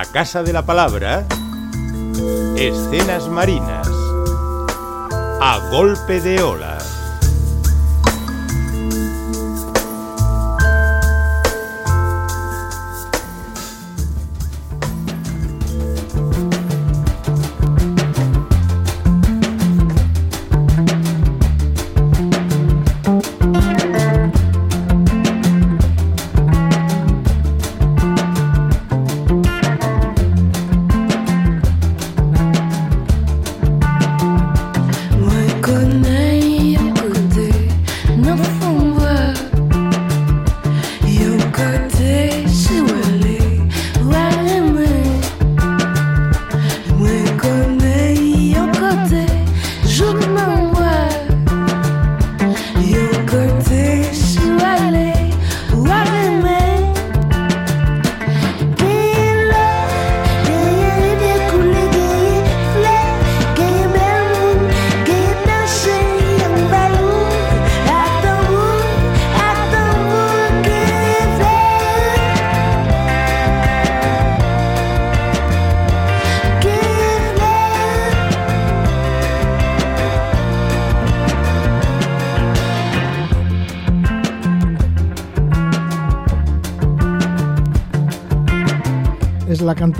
la Casa de la Palabra, escenas marinas, a golpe de ola. La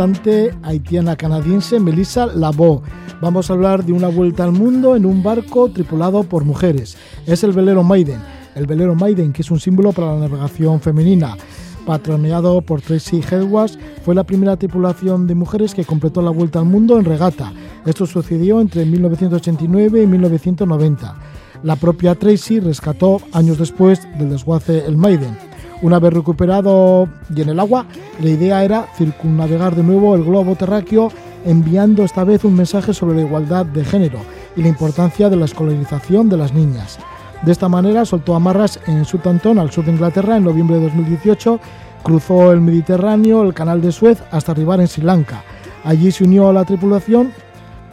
cantante haitiana canadiense Melissa Labo. Vamos a hablar de una vuelta al mundo en un barco tripulado por mujeres. Es el velero Maiden. El velero Maiden, que es un símbolo para la navegación femenina. Patroneado por Tracy Hedwas, fue la primera tripulación de mujeres que completó la vuelta al mundo en regata. Esto sucedió entre 1989 y 1990. La propia Tracy rescató años después del desguace el Maiden. Una vez recuperado y en el agua, la idea era circunnavegar de nuevo el globo terráqueo enviando esta vez un mensaje sobre la igualdad de género y la importancia de la escolarización de las niñas. De esta manera soltó amarras en Southampton, al sur de Inglaterra, en noviembre de 2018, cruzó el Mediterráneo, el canal de Suez, hasta arribar en Sri Lanka. Allí se unió a la tripulación,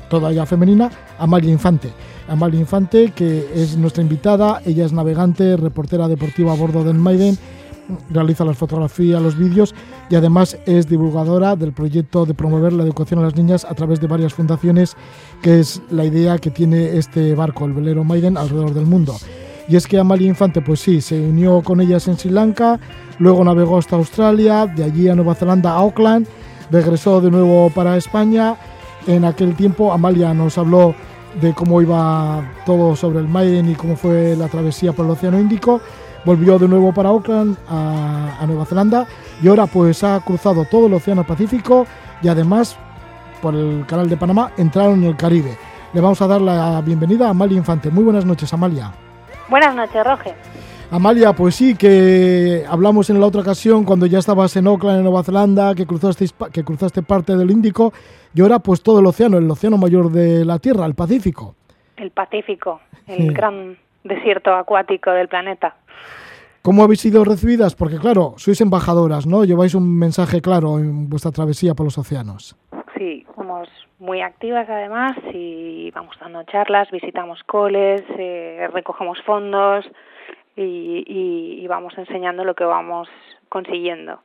toda ella femenina, Amalia Infante. Amalia Infante, que es nuestra invitada, ella es navegante, reportera deportiva a bordo del Maiden realiza las fotografías, los vídeos y además es divulgadora del proyecto de promover la educación a las niñas a través de varias fundaciones, que es la idea que tiene este barco, el velero Maiden, alrededor del mundo. Y es que Amalia Infante, pues sí, se unió con ellas en Sri Lanka, luego navegó hasta Australia, de allí a Nueva Zelanda, a Auckland, regresó de nuevo para España. En aquel tiempo Amalia nos habló de cómo iba todo sobre el Maiden y cómo fue la travesía por el Océano Índico volvió de nuevo para Auckland, a, Nueva Zelanda, y ahora pues ha cruzado todo el Océano Pacífico y además por el Canal de Panamá entraron en el Caribe. Le vamos a dar la bienvenida a Amalia Infante. Muy buenas noches, Amalia. Buenas noches, Roger. Amalia, pues sí, que hablamos en la otra ocasión cuando ya estabas en Auckland, en Nueva Zelanda, que cruzaste, que cruzaste parte del Índico, y ahora pues todo el océano, el océano mayor de la Tierra, el Pacífico. El Pacífico, el gran desierto acuático del planeta. ¿Cómo habéis sido recibidas? Porque claro, sois embajadoras, ¿no? Lleváis un mensaje claro en vuestra travesía por los océanos. Sí, somos muy activas además y vamos dando charlas, visitamos coles, eh, recogemos fondos y, vamos enseñando lo que vamos consiguiendo,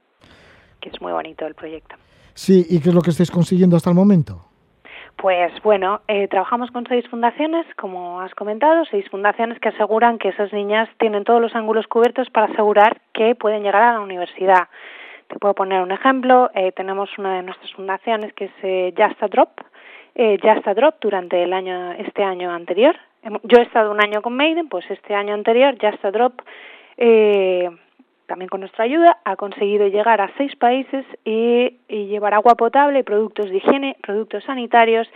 que es muy bonito el proyecto. Sí, ¿y qué es lo que estáis consiguiendo hasta el momento? Pues bueno, eh, trabajamos con seis fundaciones, como has comentado, seis fundaciones que aseguran que esas niñas tienen todos los ángulos cubiertos para asegurar que pueden llegar a la universidad. Te puedo poner un ejemplo. Eh, tenemos una de nuestras fundaciones que es eh, Just a Drop. Eh, Just a Drop durante el año, este año anterior. Yo he estado un año con Maiden, pues este año anterior Just a Drop eh, también con nuestra ayuda, ha conseguido llegar a seis países y, llevar agua potable, productos de higiene, productos sanitarios,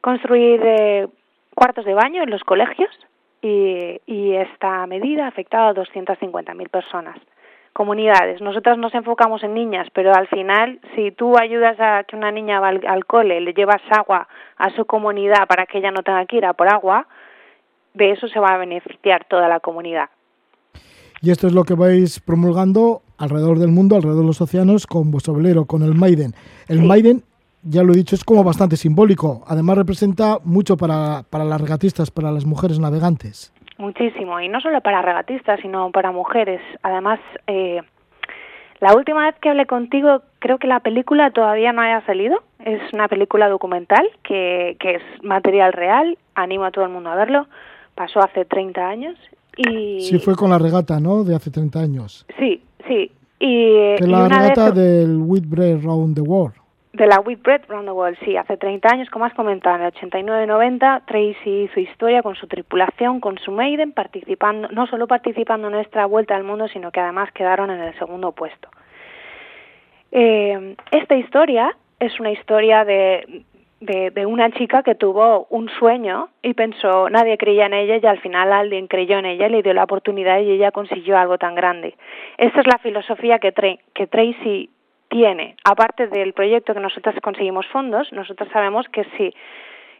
construir eh, cuartos de baño en los colegios y, esta medida ha afectado a 250.000 personas. Comunidades. Nosotras nos enfocamos en niñas, pero al final, si tú ayudas a que una niña va al, cole, le llevas agua a su comunidad para que ella no tenga que ir a por agua, de eso se va a beneficiar toda la comunidad. Y esto es lo que vais promulgando alrededor del mundo, alrededor de los océanos, con vuestro velero, con el Maiden. El Maiden, ya lo he dicho, es como bastante simbólico. Además representa mucho para, para las regatistas, para las mujeres navegantes. Muchísimo, y no solo para regatistas, sino para mujeres. Además, eh, La última vez que hablé contigo, creo que la película todavía no haya salido. Es una película documental que, que es material real. Animo a todo el mundo a verlo. Pasó hace 30 años. Y... Sí, fue con la regata, ¿no? De hace 30 años. Sí, sí. Y, la regata del Whitbread Round the World. De la Whitbread Round the World, sí, hace 30 años, como has comentado, en el 89-90, Tracy hizo historia con su tripulación, con su Maiden, participando, no solo participando en nuestra vuelta al mundo, sino que además quedaron en el segundo puesto. Eh, esta historia es una historia de, de, de, una chica que tuvo un sueño y pensó, nadie creía en ella y al final alguien creyó en ella, le dio la oportunidad y ella consiguió algo tan grande. Esta es la filosofía que, que Tracy tiene, aparte del proyecto que nosotros conseguimos fondos, nosotros sabemos que si,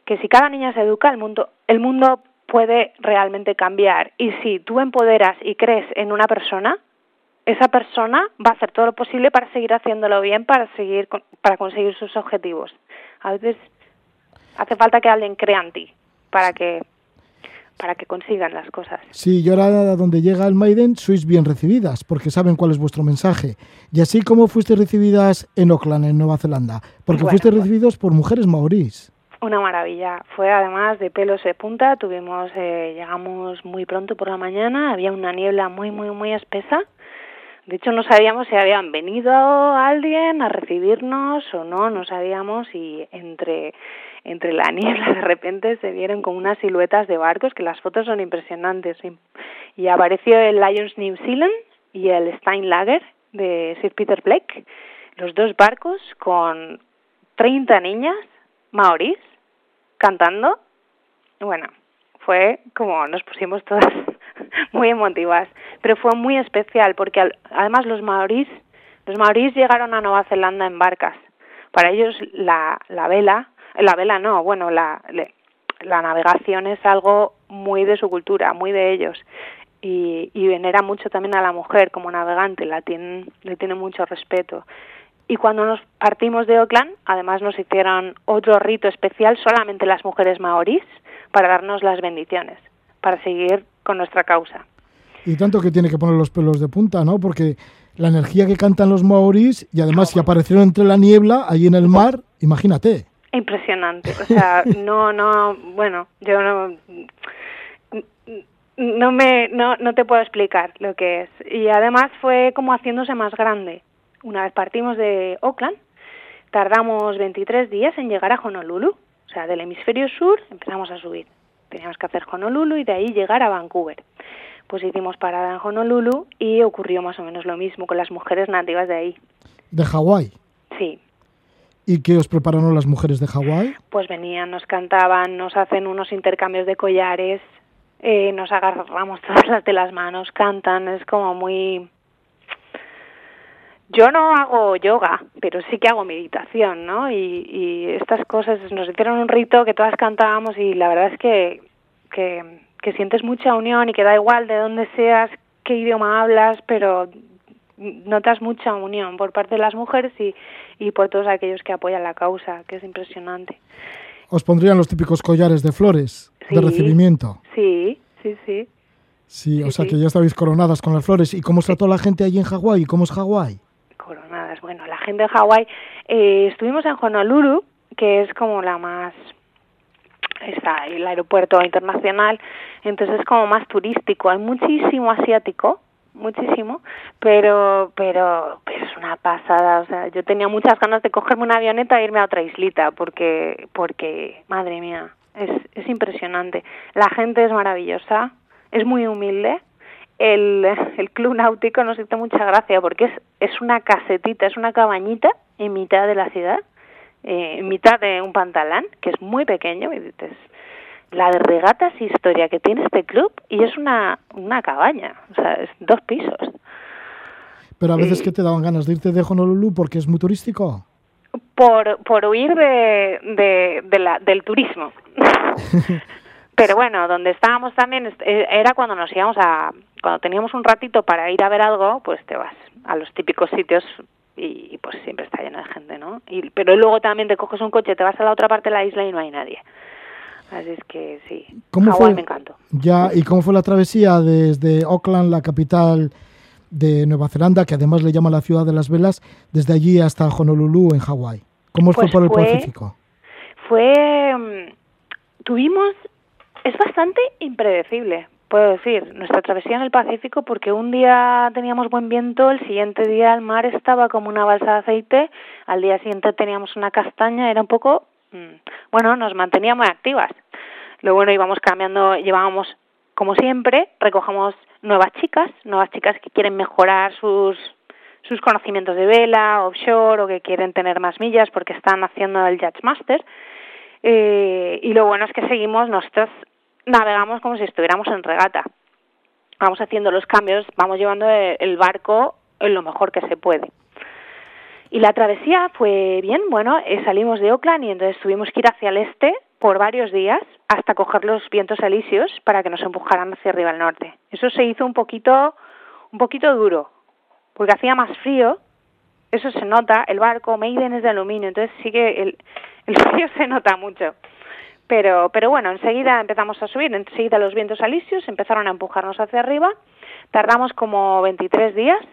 que si cada niña se educa, el mundo, el mundo puede realmente cambiar. Y si tú empoderas y crees en una persona, esa persona va a hacer todo lo posible para seguir haciéndolo bien, para seguir para conseguir sus objetivos. A veces hace falta que alguien crea en ti para que para que consigan las cosas. Sí, y ahora donde llega el Maiden sois bien recibidas, porque saben cuál es vuestro mensaje. Y así como fuiste recibidas en Auckland, en Nueva Zelanda, porque fuiste recibidos por mujeres maorís. Una maravilla. Fue además de pelos de punta. Tuvimos, eh, llegamos muy pronto por la mañana. Había una niebla muy, muy, muy espesa. De hecho, no sabíamos si habían venido alguien a recibirnos o no. No sabíamos y entre entre la niebla de repente se vieron como unas siluetas de barcos que las fotos son impresionantes y apareció el Lions New Zealand y el Steinlager de Sir Peter Blake los dos barcos con 30 niñas maorís cantando. Bueno fue como nos pusimos todas muy emotivas pero fue muy especial porque además los maorís los maorís llegaron a Nueva Zelanda en barcas. Para ellos la, la vela la vela no, bueno, la, la navegación es algo muy de su cultura, muy de ellos. Y, y venera mucho también a la mujer como navegante, la tienen, le tiene mucho respeto. Y cuando nos partimos de Oakland, además nos hicieron otro rito especial solamente las mujeres maorís para darnos las bendiciones, para seguir con nuestra causa. Y tanto que tiene que poner los pelos de punta, ¿no? Porque la energía que cantan los maorís y además si aparecieron entre la niebla, ahí en el mar, imagínate. Impresionante, o sea, no, no, bueno, yo no, no me, no, no te puedo explicar lo que es. Y además fue como haciéndose más grande. Una vez partimos de Oakland, tardamos 23 días en llegar a Honolulu, o sea, del hemisferio sur empezamos a subir. Teníamos que hacer Honolulu y de ahí llegar a Vancouver. Pues hicimos parada en Honolulu y ocurrió más o menos lo mismo con las mujeres nativas de ahí. ¿De Hawái? Sí, ¿Y qué os prepararon las mujeres de Hawái? Pues venían, nos cantaban, nos hacen unos intercambios de collares, eh, nos agarramos todas las de las manos, cantan, es como muy... Yo no hago yoga, pero sí que hago meditación, ¿no? Y, y estas cosas nos hicieron un rito que todas cantábamos y la verdad es que, que, que sientes mucha unión y que da igual de dónde seas, qué idioma hablas, pero notas mucha unión por parte de las mujeres y, y por todos aquellos que apoyan la causa, que es impresionante. ¿Os pondrían los típicos collares de flores de recibimiento? Sí, sí, sí. Sí, o sea que ya estabais coronadas con las flores. ¿Y cómo os trató la gente allí en Hawái? ¿Cómo es Hawái? Coronadas. Bueno, la gente de Hawái... Eh, estuvimos en Honolulu, que es como la más... Está el aeropuerto internacional, entonces es como más turístico. Hay muchísimo asiático, muchísimo, pero, pero, pero es una pasada, o sea, yo tenía muchas ganas de cogerme una avioneta e irme a otra islita, porque, porque, madre mía, es, es impresionante. La gente es maravillosa, es muy humilde, el, el club náutico nos hizo mucha gracia, porque es, es una casetita, es una cabañita en mitad de la ciudad, eh, en mitad de un pantalán, que es muy pequeño, y dices, la de regatas historia que tiene este club y es una, una cabaña, o sea, es dos pisos. Pero a veces que te daban ganas de irte de Honolulu porque es muy turístico. Por, por huir de, de, de la, del turismo. Pero bueno, donde estábamos también eh, era cuando nos íbamos a, cuando teníamos un ratito para ir a ver algo, pues te vas a los típicos sitios y, pues siempre está lleno de gente, ¿no? Y, pero luego también te coges un coche, te vas a la otra parte de la isla y no hay nadie. Así es que sí, ¿Cómo Hawái fue, me encantó. Ya, ¿y cómo fue la travesía desde Auckland, la capital de Nueva Zelanda, que además le llama la ciudad de las velas, desde allí hasta Honolulu, en Hawái. ¿Cómo fue Pues por el fue- Pacífico? Fue. mm, Tuvimos. Es bastante impredecible, puedo decir, nuestra travesía en el Pacífico, porque un día teníamos buen viento, el siguiente día el mar estaba como una balsa de aceite, al día siguiente teníamos una castaña, era un poco. Mm, Bueno, nos mantenía muy activas. Lo bueno, íbamos cambiando, llevábamos, como siempre, recogemos nuevas chicas, nuevas chicas que quieren mejorar sus sus conocimientos de vela, offshore o que quieren tener más millas porque están haciendo el Judge Master. Eh, y lo bueno es que seguimos, nosotros navegamos como si estuviéramos en regata. Vamos haciendo los cambios, vamos llevando el, el barco en lo mejor que se puede. Y la travesía fue bien, bueno, eh, salimos de Oakland y entonces tuvimos que ir hacia el este por varios días hasta coger los vientos alisios para que nos empujaran hacia arriba al norte. Eso se hizo un poquito, un poquito duro, porque hacía más frío, eso se nota, el barco Maiden es de aluminio, entonces sí que el, el frío se nota mucho. Pero, pero bueno, enseguida empezamos a subir, enseguida los vientos alisios empezaron a empujarnos hacia arriba, tardamos como 23 días,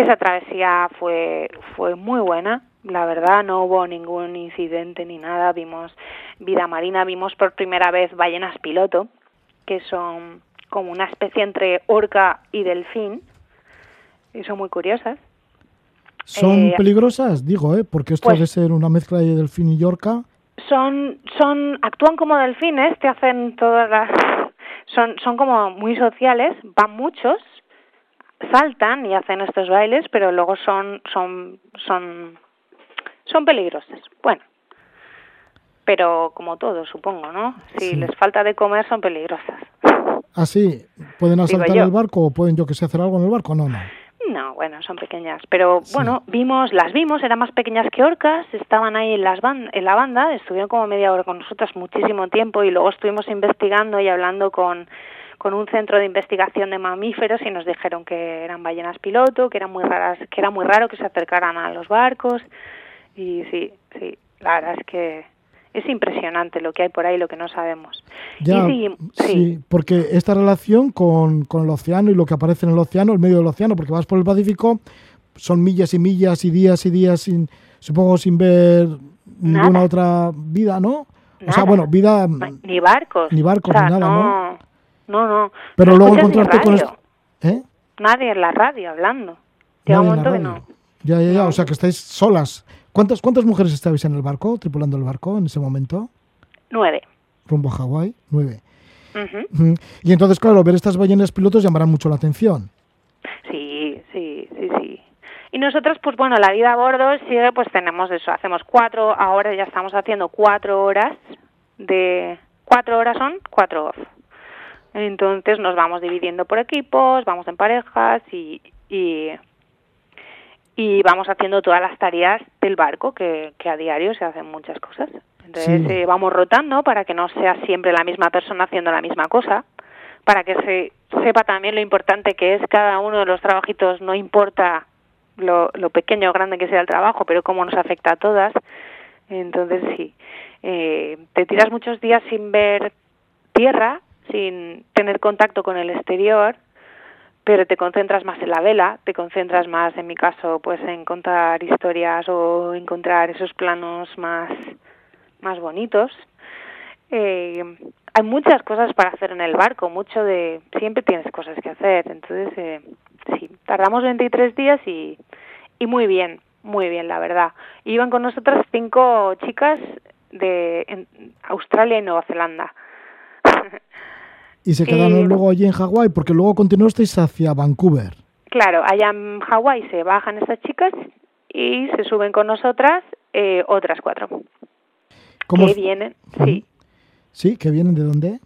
esa travesía fue, fue muy buena, la verdad no hubo ningún incidente ni nada, vimos vida marina, vimos por primera vez ballenas piloto, que son como una especie entre orca y delfín, y son muy curiosas. ¿Son Eh, peligrosas? Digo, ¿eh? Porque esto pues- debe ser una mezcla de delfín y yorca. Son, son, actúan como delfines, te hacen todas las, son, son como muy sociales, van muchos, saltan y hacen estos bailes, pero luego son, son, son, son peligrosas. Bueno, pero como todo, supongo, ¿no? Si Sí. les falta de comer, son peligrosas. Así, ¿pueden asaltar el barco o pueden, yo que sé, hacer algo en el barco? No, no. No, bueno, son pequeñas, pero Sí. bueno, vimos, las vimos, eran más pequeñas que orcas, estaban ahí en las ban- en la banda, estuvieron como media hora con nosotras muchísimo tiempo y luego estuvimos investigando y hablando con con un centro de investigación de mamíferos y nos dijeron que eran ballenas piloto, que eran muy raras, que era muy raro que se acercaran a los barcos. Y sí, sí, la verdad es que es impresionante lo que hay por ahí, lo que no sabemos. Ya, y sí, sí, sí, porque esta relación con, con el océano y lo que aparece en el océano, el medio del océano, porque vas por el Pacífico, son millas y millas y días y días sin, supongo, sin ver ninguna otra vida, ¿no? O sea, bueno, vida, ni barcos, Ni barcos, o sea, ni nada, no, no, no. pero No luego escuchas ni encontrarte con esto, ¿eh? Nadie en la radio hablando. Llega un momento que no. Ya, ya, ya, o sea que estáis solas. ¿Cuántas, ¿Cuántas mujeres estabais en el barco, tripulando el barco en ese momento? Nueve. Rumbo a Hawái, nueve. Y entonces, claro, ver estas ballenas pilotos llamará mucho la atención. Sí, sí, sí, sí. Y nosotros, pues bueno, la vida a bordo sigue, pues tenemos eso, hacemos cuatro, ahora ya estamos haciendo cuatro horas de... Cuatro horas son cuatro off. Entonces nos vamos dividiendo por equipos, vamos en parejas y, y, y vamos haciendo todas las tareas del barco, que, que a diario se hacen muchas cosas. Entonces Sí. eh, vamos rotando para que no sea siempre la misma persona haciendo la misma cosa, para que se sepa también lo importante que es cada uno de los trabajitos, no importa lo, lo pequeño o grande que sea el trabajo, pero cómo nos afecta a todas. Entonces sí, eh, te tiras muchos días sin ver tierra, sin tener contacto con el exterior, pero te concentras más en la vela, te concentras más, en mi caso, pues en contar historias o encontrar esos planos más, más bonitos. Eh, hay muchas cosas para hacer en el barco, mucho de siempre tienes cosas que hacer, entonces eh, sí, tardamos 23 días y, y muy bien, muy bien, la verdad. Iban con nosotras cinco chicas de Australia y Nueva Zelanda. Y se quedaron Y- luego allí en Hawái, porque luego continuasteis hacia Vancouver. Claro, allá en Hawái se bajan estas chicas y se suben con nosotras eh, otras cuatro. ¿Cómo que vienen, sí, Sí, que vienen de dónde?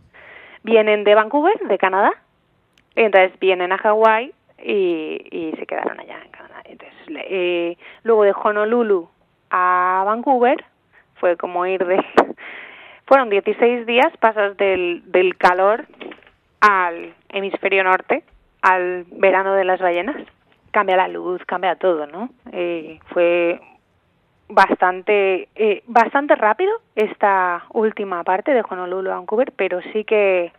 vienen de Vancouver, de Canadá, entonces vienen a Hawái y, y se quedaron allá en Canadá. Entonces, eh, luego de Honolulu a Vancouver fue como ir de... Fueron 16 días, pasas del, del calor al hemisferio norte, al verano de las ballenas. Cambia la luz, cambia todo, ¿no? Eh, fue bastante eh, bastante rápido esta última parte de Honolulu a Vancouver, pero sí que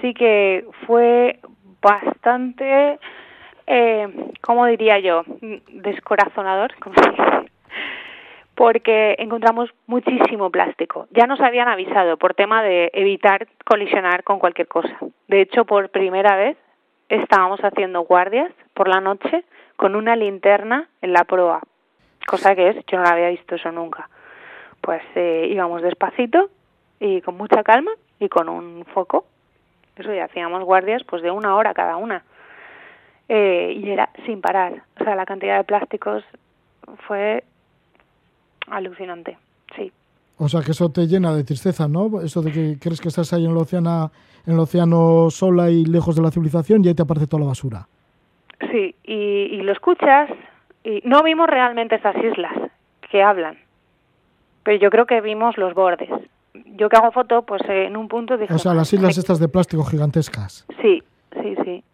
sí que fue bastante eh, ¿cómo diría yo? Descorazonador, porque encontramos muchísimo plástico. Ya nos habían avisado por tema de evitar colisionar con cualquier cosa. De hecho, por primera vez estábamos haciendo guardias por la noche con una linterna en la proa, cosa que es, yo no la había visto eso nunca. Pues eh, íbamos despacito y con mucha calma y con un foco. Eso ya hacíamos guardias pues de una hora cada una. Eh, y era sin parar. O sea, la cantidad de plásticos fue alucinante, sí. O sea, que eso te llena de tristeza, ¿no? Eso de que crees que estás ahí en el océano, en el océano sola y lejos de la civilización y ahí te aparece toda la basura. Sí, y, y lo escuchas y no vimos realmente esas islas que hablan, pero yo creo que vimos los bordes. Yo que hago foto, pues en un punto dije... O sea, las islas estas de plástico gigantescas. Sí, sí, sí.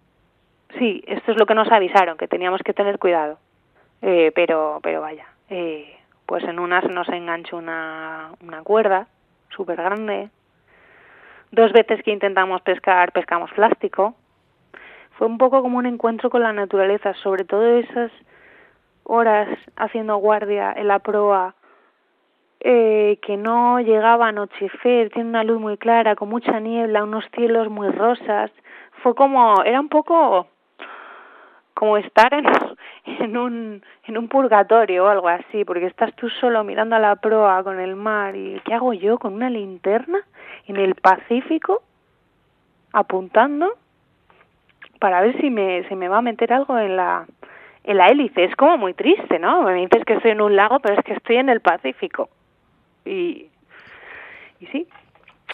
Sí, esto es lo que nos avisaron, que teníamos que tener cuidado. Eh, pero, pero vaya, eh, pues en unas nos enganchó una, una cuerda súper grande. Dos veces que intentamos pescar, pescamos plástico. Fue un poco como un encuentro con la naturaleza, sobre todo esas horas haciendo guardia en la proa, eh, que no llegaba a anochecer, tiene una luz muy clara, con mucha niebla, unos cielos muy rosas. Fue como, era un poco como estar en, en, un, en un purgatorio o algo así, porque estás tú solo mirando a la proa con el mar y ¿qué hago yo con una linterna en el Pacífico apuntando para ver si me, se me va a meter algo en la, en la hélice? Es como muy triste, ¿no? Me dices que estoy en un lago, pero es que estoy en el Pacífico. Y, y sí,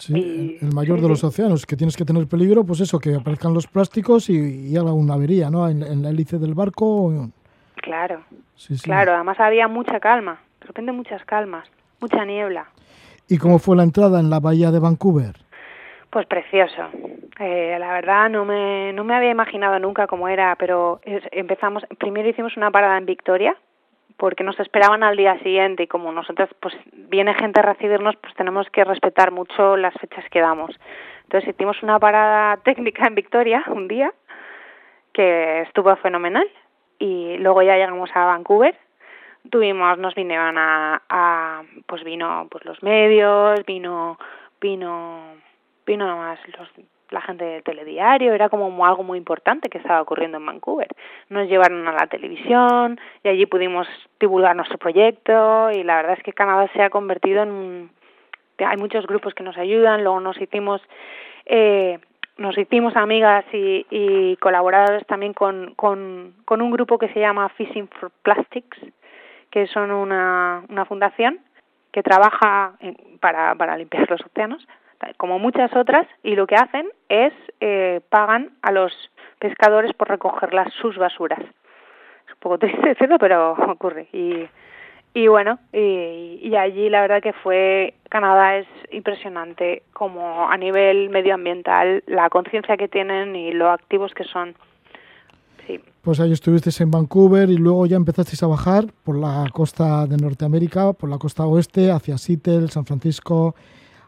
Sí, el mayor de los océanos, que tienes que tener peligro, pues eso, que aparezcan los plásticos y, y haga una avería, ¿no? En, la hélice del barco. Claro, claro, además había mucha calma, de repente muchas calmas, mucha niebla. ¿Y cómo fue la entrada en la bahía de Vancouver? Pues precioso. Eh, la verdad no me, no me había imaginado nunca cómo era, pero empezamos, primero hicimos una parada en Victoria, porque nos esperaban al día siguiente y como nosotros pues viene gente a recibirnos pues tenemos que respetar mucho las fechas que damos entonces hicimos una parada técnica en Victoria un día que estuvo fenomenal y luego ya llegamos a Vancouver. Tuvimos nos vinieron a, a pues vino pues los medios vino vino vino más los la gente del telediario, era como algo muy importante que estaba ocurriendo en Vancouver. Nos llevaron a la televisión y allí pudimos divulgar nuestro proyecto y la verdad es que Canadá se ha convertido en un... Hay muchos grupos que nos ayudan, luego nos hicimos... Eh, nos hicimos amigas y, y colaboradores también con, con, con un grupo que se llama Fishing for Plastics, que son una, una fundación que trabaja para, para limpiar los océanos como muchas otras, y lo que hacen es eh, pagan a los pescadores por recoger las, sus basuras. Es un poco triste decirlo, pero ocurre. Y, y bueno, y, allí la verdad que fue, Canadá es impresionante como a nivel medioambiental, la conciencia que tienen y lo activos que son. Sí. Pues ahí estuvisteis en Vancouver y luego ya empezasteis a bajar por la costa de Norteamérica, por la costa oeste, hacia Seattle, San Francisco,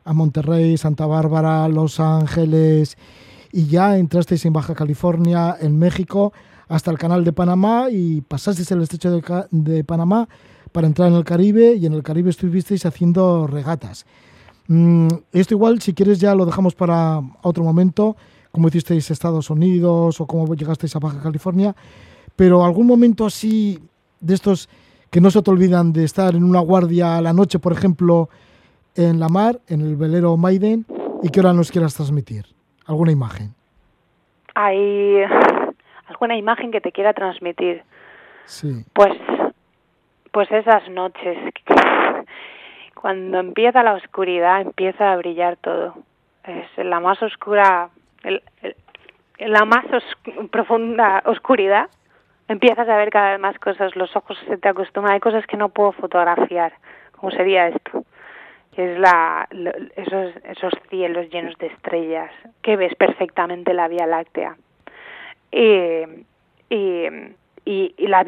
a Monterrey, Santa Bárbara, Los Ángeles y ya entrasteis en Baja California, en México, hasta el canal de Panamá y pasasteis el estrecho de, Panamá para entrar en el Caribe y en el Caribe estuvisteis haciendo regatas. Mm, esto igual, si quieres, ya lo dejamos para otro momento, como hicisteis Estados Unidos o cómo llegasteis a Baja California, pero algún momento así de estos que no se te olvidan de estar en una guardia a la noche, por ejemplo, en la mar, en el velero Maiden, y qué hora nos quieras transmitir. ¿Alguna imagen? Hay alguna imagen que te quiera transmitir. Sí. Pues, pues esas noches, cuando empieza la oscuridad, empieza a brillar todo. Es la más oscura, el, la más profunda oscuridad. Empiezas a ver cada vez más cosas, los ojos se te acostumbran, hay cosas que no puedo fotografiar, como sería esto es la, esos, esos cielos llenos de estrellas, que ves perfectamente la Vía Láctea. Y, y, y, la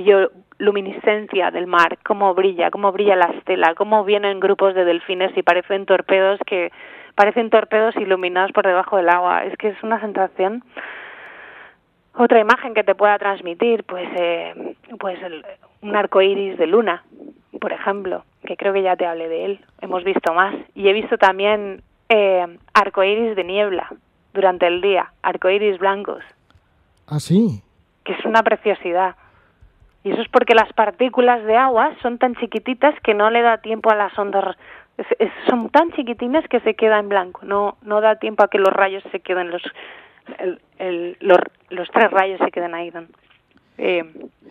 bioluminiscencia del mar, cómo brilla, cómo brilla la estela, cómo vienen grupos de delfines y parecen torpedos que parecen torpedos iluminados por debajo del agua. Es que es una sensación Otra imagen que te pueda transmitir, pues, eh, pues el, un arco iris de luna, por ejemplo, que creo que ya te hablé de él. Hemos visto más. Y he visto también eh, arcoíris de niebla durante el día, arcoíris blancos. ¿Ah, sí? Que es una preciosidad. Y eso es porque las partículas de agua son tan chiquititas que no le da tiempo a las ondas. son tan chiquitinas que se queda en blanco. No, no da tiempo a que los rayos se queden, los, los, los, tres rayos se queden ahí. Eh,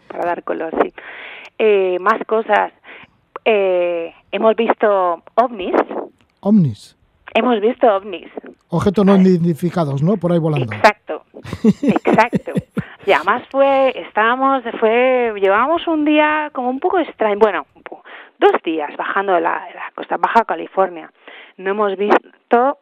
para dar color, sí. Eh, más cosas. Eh, hemos visto ovnis. ¿Ovnis? Hemos visto ovnis. Objetos no identificados, ¿no? Por ahí volando. Exacto, exacto. y además fue, estábamos, fue, llevábamos un día como un poco extraño, bueno, dos días bajando la, la costa baja California. No hemos visto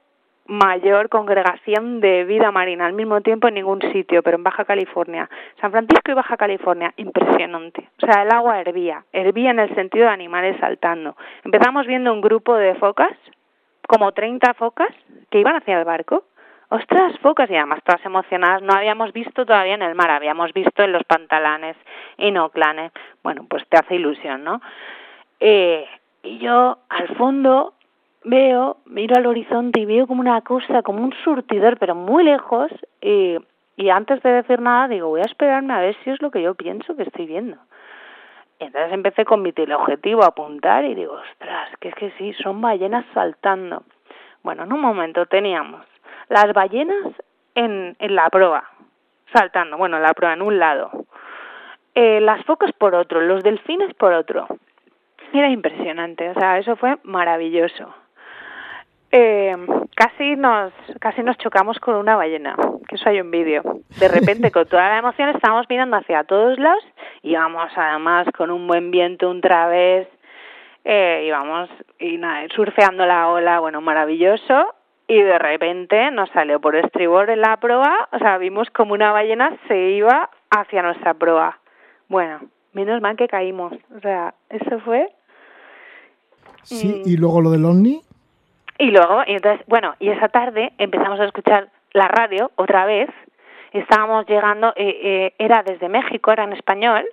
mayor congregación de vida marina al mismo tiempo en ningún sitio, pero en Baja California. San Francisco y Baja California, impresionante. O sea, el agua hervía, hervía en el sentido de animales saltando. Empezamos viendo un grupo de focas, como 30 focas, que iban hacia el barco. Ostras, focas, y además todas emocionadas, no habíamos visto todavía en el mar, habíamos visto en los pantalanes y Oclanes. Bueno, pues te hace ilusión, ¿no? Eh, y yo, al fondo, veo, miro al horizonte y veo como una cosa, como un surtidor, pero muy lejos, y, y antes de decir nada digo, voy a esperarme a ver si es lo que yo pienso que estoy viendo. Entonces empecé con mi teleobjetivo a apuntar y digo, ostras, que es que sí, son ballenas saltando. Bueno, en un momento teníamos las ballenas en, en la proa, saltando, bueno, la proa en un lado, eh, las focas por otro, los delfines por otro. Era impresionante, o sea, eso fue maravilloso eh, casi nos casi nos chocamos con una ballena, que eso hay un vídeo. De repente, con toda la emoción, estábamos mirando hacia todos lados y vamos además con un buen viento, un través, eh, íbamos y nada, surfeando la ola, bueno, maravilloso. Y de repente nos salió por estribor en la proa, o sea, vimos como una ballena se iba hacia nuestra proa. Bueno, menos mal que caímos, o sea, eso fue... Sí, y luego lo del ovni. Y luego, y entonces, bueno, y esa tarde empezamos a escuchar la radio otra vez. Estábamos llegando, eh, eh, era desde México, era en español,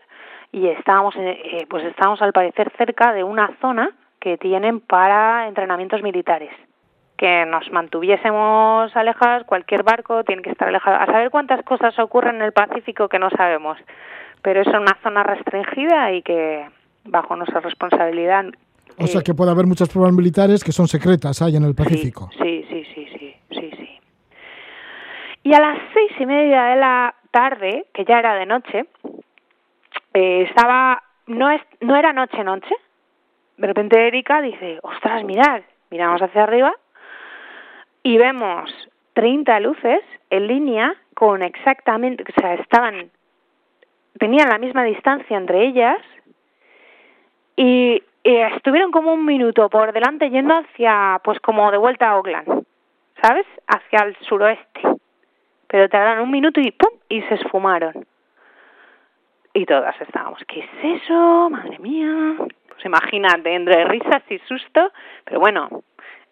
y estábamos, eh, pues estábamos al parecer cerca de una zona que tienen para entrenamientos militares. Que nos mantuviésemos alejados, cualquier barco tiene que estar alejado. A saber cuántas cosas ocurren en el Pacífico que no sabemos, pero es una zona restringida y que bajo nuestra responsabilidad o sea que puede haber muchas pruebas militares que son secretas ahí en el Pacífico. Sí, sí, sí, sí, sí, sí. Y a las seis y media de la tarde, que ya era de noche, eh, estaba, no, es, no era noche, noche. De repente Erika dice, ostras, mirad, miramos hacia arriba y vemos 30 luces en línea con exactamente, o sea, estaban, tenían la misma distancia entre ellas y estuvieron como un minuto por delante yendo hacia, pues como de vuelta a Oakland, ¿sabes? Hacia el suroeste. Pero tardaron un minuto y ¡pum! y se esfumaron. Y todas estábamos, ¿qué es eso? Madre mía. Pues imagínate, entre risas y susto, pero bueno,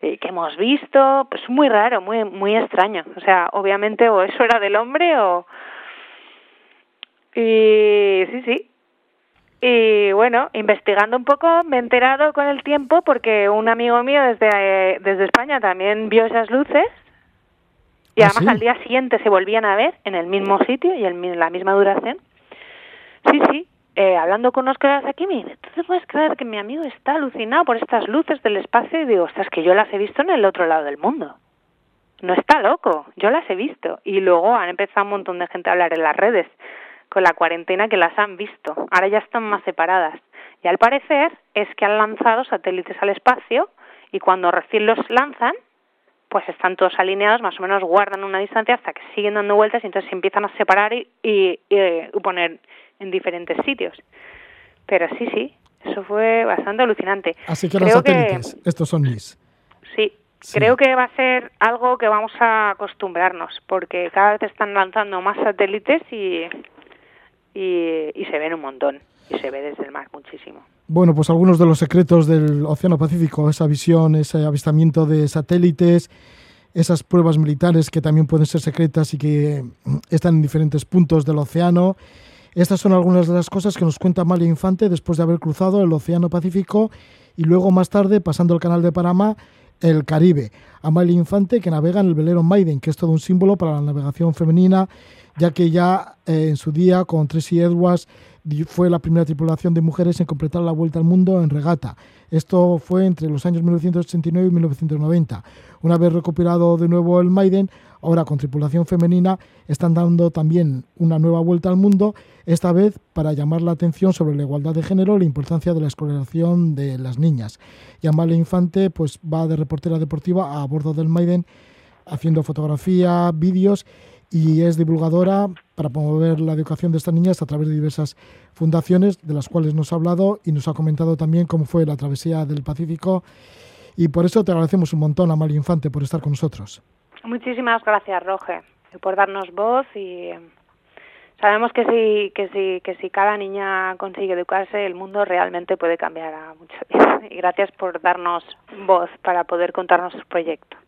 eh, que hemos visto, pues muy raro, muy muy extraño. O sea, obviamente o eso era del hombre o... Y sí, sí, y bueno, investigando un poco me he enterado con el tiempo porque un amigo mío desde, desde España también vio esas luces y ¿Ah, además al día siguiente se volvían a ver en el mismo sitio y en la misma duración. Sí, sí, eh, hablando con unos colegas aquí me dice, ¿tú te puedes creer que mi amigo está alucinado por estas luces del espacio? Y digo, ostras, que yo las he visto en el otro lado del mundo. No está loco, yo las he visto. Y luego han empezado un montón de gente a hablar en las redes con la cuarentena que las han visto. Ahora ya están más separadas. Y al parecer es que han lanzado satélites al espacio y cuando recién los lanzan, pues están todos alineados, más o menos guardan una distancia hasta que siguen dando vueltas y entonces se empiezan a separar y, y, eh, poner en diferentes sitios. Pero sí, sí, eso fue bastante alucinante. Así que los satélites, estos son mis. Sí, creo que va a ser algo que vamos a acostumbrarnos, porque cada vez están lanzando más satélites y y, se ven un montón y se ve desde el mar muchísimo. Bueno, pues algunos de los secretos del Océano Pacífico, esa visión, ese avistamiento de satélites esas pruebas militares que también pueden ser secretas y que mm, están en diferentes puntos del océano. Estas son algunas de las cosas que nos cuenta Amalia Infante después de haber cruzado el Océano Pacífico y luego más tarde, pasando el Canal de Panamá, el Caribe. Amalia Infante que navega en el velero Maiden, que es todo un símbolo para la navegación femenina, ya que ya eh, en su día con Tracy Edwards fue la primera tripulación de mujeres en completar la vuelta al mundo en regata. Esto fue entre los años 1989 y 1990. Una vez recuperado de nuevo el Maiden, ahora con tripulación femenina, están dando también una nueva vuelta al mundo, esta vez para llamar la atención sobre la igualdad de género la importancia de la escolarización de las niñas. Y Amalia Infante pues, va de reportera deportiva a bordo del Maiden haciendo fotografía, vídeos y es divulgadora para promover la educación de estas niñas a través de diversas fundaciones de las cuales nos ha hablado y nos ha comentado también cómo fue la travesía del Pacífico y por eso te agradecemos un montón a María Infante por estar con nosotros. Muchísimas gracias, Roge, por darnos voz y sabemos que si, que si, que si cada niña consigue educarse, el mundo realmente puede cambiar a mucho. Y gracias por darnos voz para poder contar nuestros proyectos.